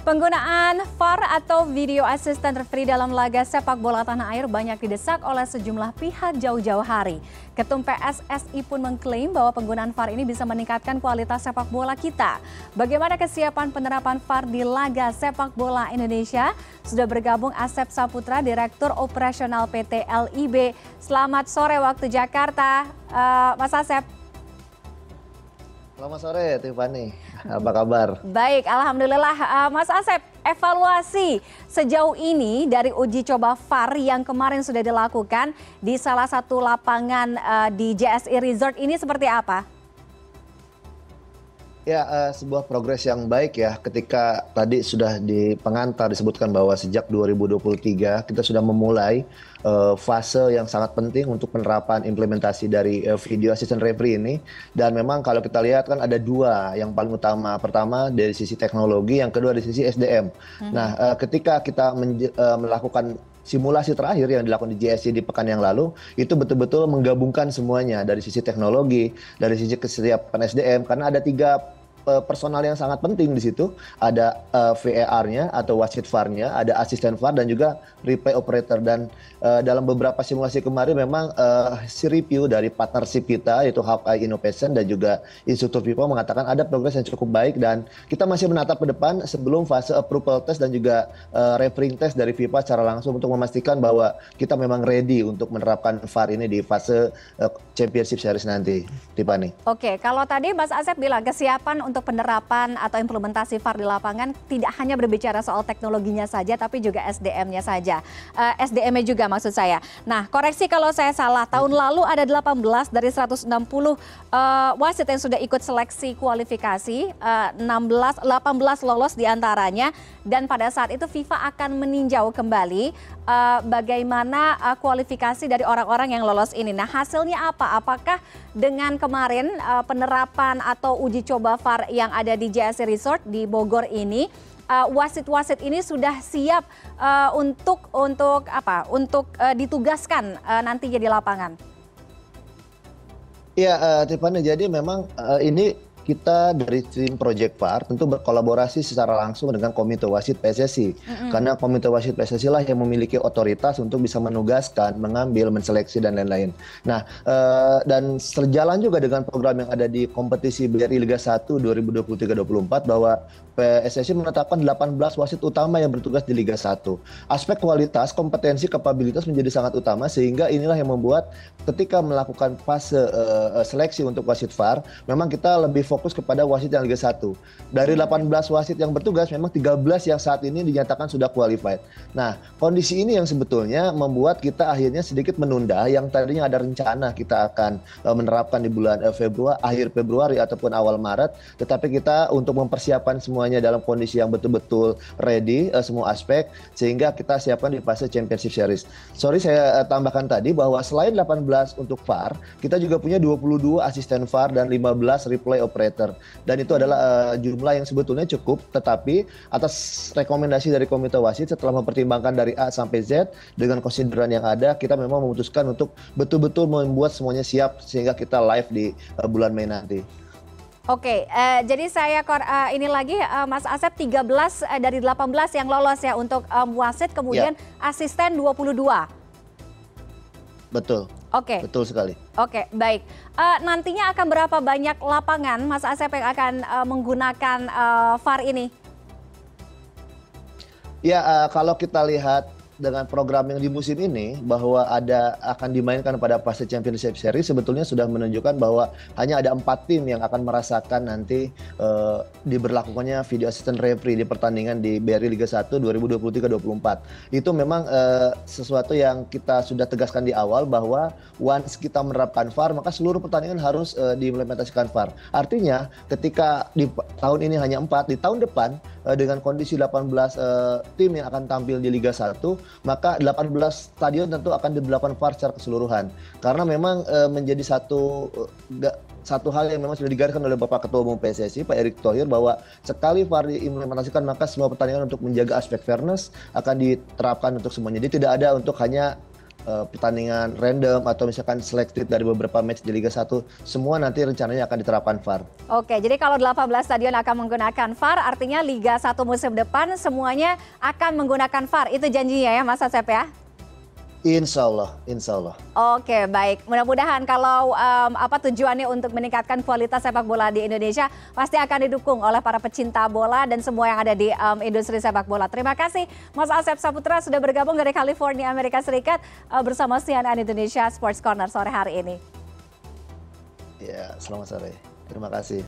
Penggunaan VAR atau Video Assistant Referee dalam laga sepak bola tanah air banyak didesak oleh sejumlah pihak jauh-jauh hari. Ketum PSSI pun mengklaim bahwa penggunaan VAR ini bisa meningkatkan kualitas sepak bola kita. Bagaimana kesiapan penerapan VAR di laga sepak bola Indonesia? Sudah bergabung Asep Saputra, Direktur Operasional PT LIB. Selamat sore waktu Jakarta, uh, Mas Asep. Selamat sore Tiffany, apa kabar? Baik, Alhamdulillah. Uh, Mas Asep, evaluasi sejauh ini dari uji coba VAR yang kemarin sudah dilakukan di salah satu lapangan uh, di JSI Resort ini seperti apa? Ya, uh, sebuah progres yang baik ya ketika tadi sudah di pengantar disebutkan bahwa sejak 2023 kita sudah memulai uh, fase yang sangat penting untuk penerapan implementasi dari uh, video assistant referee ini dan memang kalau kita lihat kan ada dua yang paling utama. Pertama dari sisi teknologi, yang kedua dari sisi SDM. Hmm. Nah, uh, ketika kita uh, melakukan simulasi terakhir yang dilakukan di JSC di pekan yang lalu itu betul-betul menggabungkan semuanya. Dari sisi teknologi, dari sisi kesiapan SDM karena ada tiga personal yang sangat penting di situ. Ada uh, eh, VAR-nya atau wasit VAR-nya, ada asisten VAR dan juga replay operator. Dan uh, dalam beberapa simulasi kemarin memang uh, si review dari partnership kita yaitu Hawkeye Innovation dan juga Institut FIFA mengatakan ada progres yang cukup baik dan kita masih menatap ke depan sebelum fase approval test dan juga uh, refereeing test dari FIFA secara langsung untuk memastikan bahwa kita memang ready untuk menerapkan VAR ini di fase uh, Championship Series nanti, Tiffany. Oke, kalau tadi Mas Asep bilang kesiapan untuk penerapan atau implementasi VAR di lapangan tidak hanya berbicara soal teknologinya saja, tapi juga SDM-nya saja. Uh, eh, SDM-nya juga maksud saya. Nah, koreksi kalau saya salah. Tahun lalu ada 18 dari 160 uh, wasit yang sudah ikut seleksi kualifikasi, uh, 16, 18 lolos di antaranya. Dan pada saat itu FIFA akan meninjau kembali uh, bagaimana uh, kualifikasi dari orang-orang yang lolos ini. Nah, hasilnya apa? Apakah dengan kemarin uh, penerapan atau uji coba VAR yang ada di JSC Resort di Bogor ini wasit-wasit uh, ini sudah siap uh, untuk untuk apa? Untuk uh, ditugaskan uh, nantinya di lapangan. Iya, uh, Tiffany. Jadi memang uh, ini kita dari tim Project VAR tentu berkolaborasi secara langsung dengan Komite Wasit PSSI. Mm-hmm. Karena Komite Wasit PSSI lah yang memiliki otoritas untuk bisa menugaskan, mengambil, menseleksi dan lain-lain. Nah, uh, dan sejalan juga dengan program yang ada di kompetisi BRI Liga 1 2023-2024 bahwa PSSI menetapkan 18 wasit utama yang bertugas di Liga 1. Aspek kualitas, kompetensi, kapabilitas menjadi sangat utama sehingga inilah yang membuat ketika melakukan fase uh, seleksi untuk wasit VAR, memang kita lebih fokus fokus kepada wasit yang Liga 1. Dari 18 wasit yang bertugas memang 13 yang saat ini dinyatakan sudah qualified. Nah, kondisi ini yang sebetulnya membuat kita akhirnya sedikit menunda yang tadinya ada rencana kita akan uh, menerapkan di bulan uh, Februari, akhir Februari ataupun awal Maret, tetapi kita untuk mempersiapkan semuanya dalam kondisi yang betul-betul ready uh, semua aspek sehingga kita siapkan di fase Championship Series. Sorry saya tambahkan tadi bahwa selain 18 untuk VAR, kita juga punya 22 asisten VAR dan 15 replay operator operator dan itu adalah uh, jumlah yang sebetulnya cukup tetapi atas rekomendasi dari komite wasit setelah mempertimbangkan dari A sampai Z dengan konsideran yang ada kita memang memutuskan untuk betul-betul membuat semuanya siap sehingga kita live di uh, bulan Mei nanti. Oke, uh, jadi saya uh, ini lagi uh, Mas Asep 13 uh, dari 18 yang lolos ya untuk um, wasit kemudian ya. asisten 22. Betul. Oke. Betul sekali. Oke, baik. Uh, nantinya akan berapa banyak lapangan Mas Asep yang akan uh, menggunakan uh, VAR ini? Ya, uh, kalau kita lihat dengan program yang di musim ini bahwa ada akan dimainkan pada fase Championship Series sebetulnya sudah menunjukkan bahwa hanya ada empat tim yang akan merasakan nanti uh, diberlakukannya video assistant referee di pertandingan di BRI Liga 1 2023-24. Itu memang uh, sesuatu yang kita sudah tegaskan di awal bahwa once kita menerapkan VAR maka seluruh pertandingan harus uh, diimplementasikan VAR. Artinya ketika di tahun ini hanya empat, di tahun depan dengan kondisi 18 uh, tim yang akan tampil di Liga 1 maka 18 stadion tentu akan diberlakukan VAR secara keseluruhan. Karena memang e, menjadi satu e, satu hal yang memang sudah digariskan oleh Bapak Ketua Umum PSSI Pak Erick Thohir bahwa sekali VAR diimplementasikan maka semua pertandingan untuk menjaga aspek fairness akan diterapkan untuk semuanya. Jadi tidak ada untuk hanya uh, pertandingan random atau misalkan selected dari beberapa match di Liga 1 semua nanti rencananya akan diterapkan VAR. Oke, jadi kalau 18 stadion akan menggunakan VAR artinya Liga 1 musim depan semuanya akan menggunakan VAR. Itu janjinya ya Mas Asep ya? Insya Allah, insya Allah. Oke, baik. Mudah-mudahan kalau um, apa tujuannya untuk meningkatkan kualitas sepak bola di Indonesia pasti akan didukung oleh para pecinta bola dan semua yang ada di um, industri sepak bola. Terima kasih Mas Asep Saputra sudah bergabung dari California, Amerika Serikat uh, bersama CNN Indonesia Sports Corner sore hari ini. Ya, selamat sore. Terima kasih.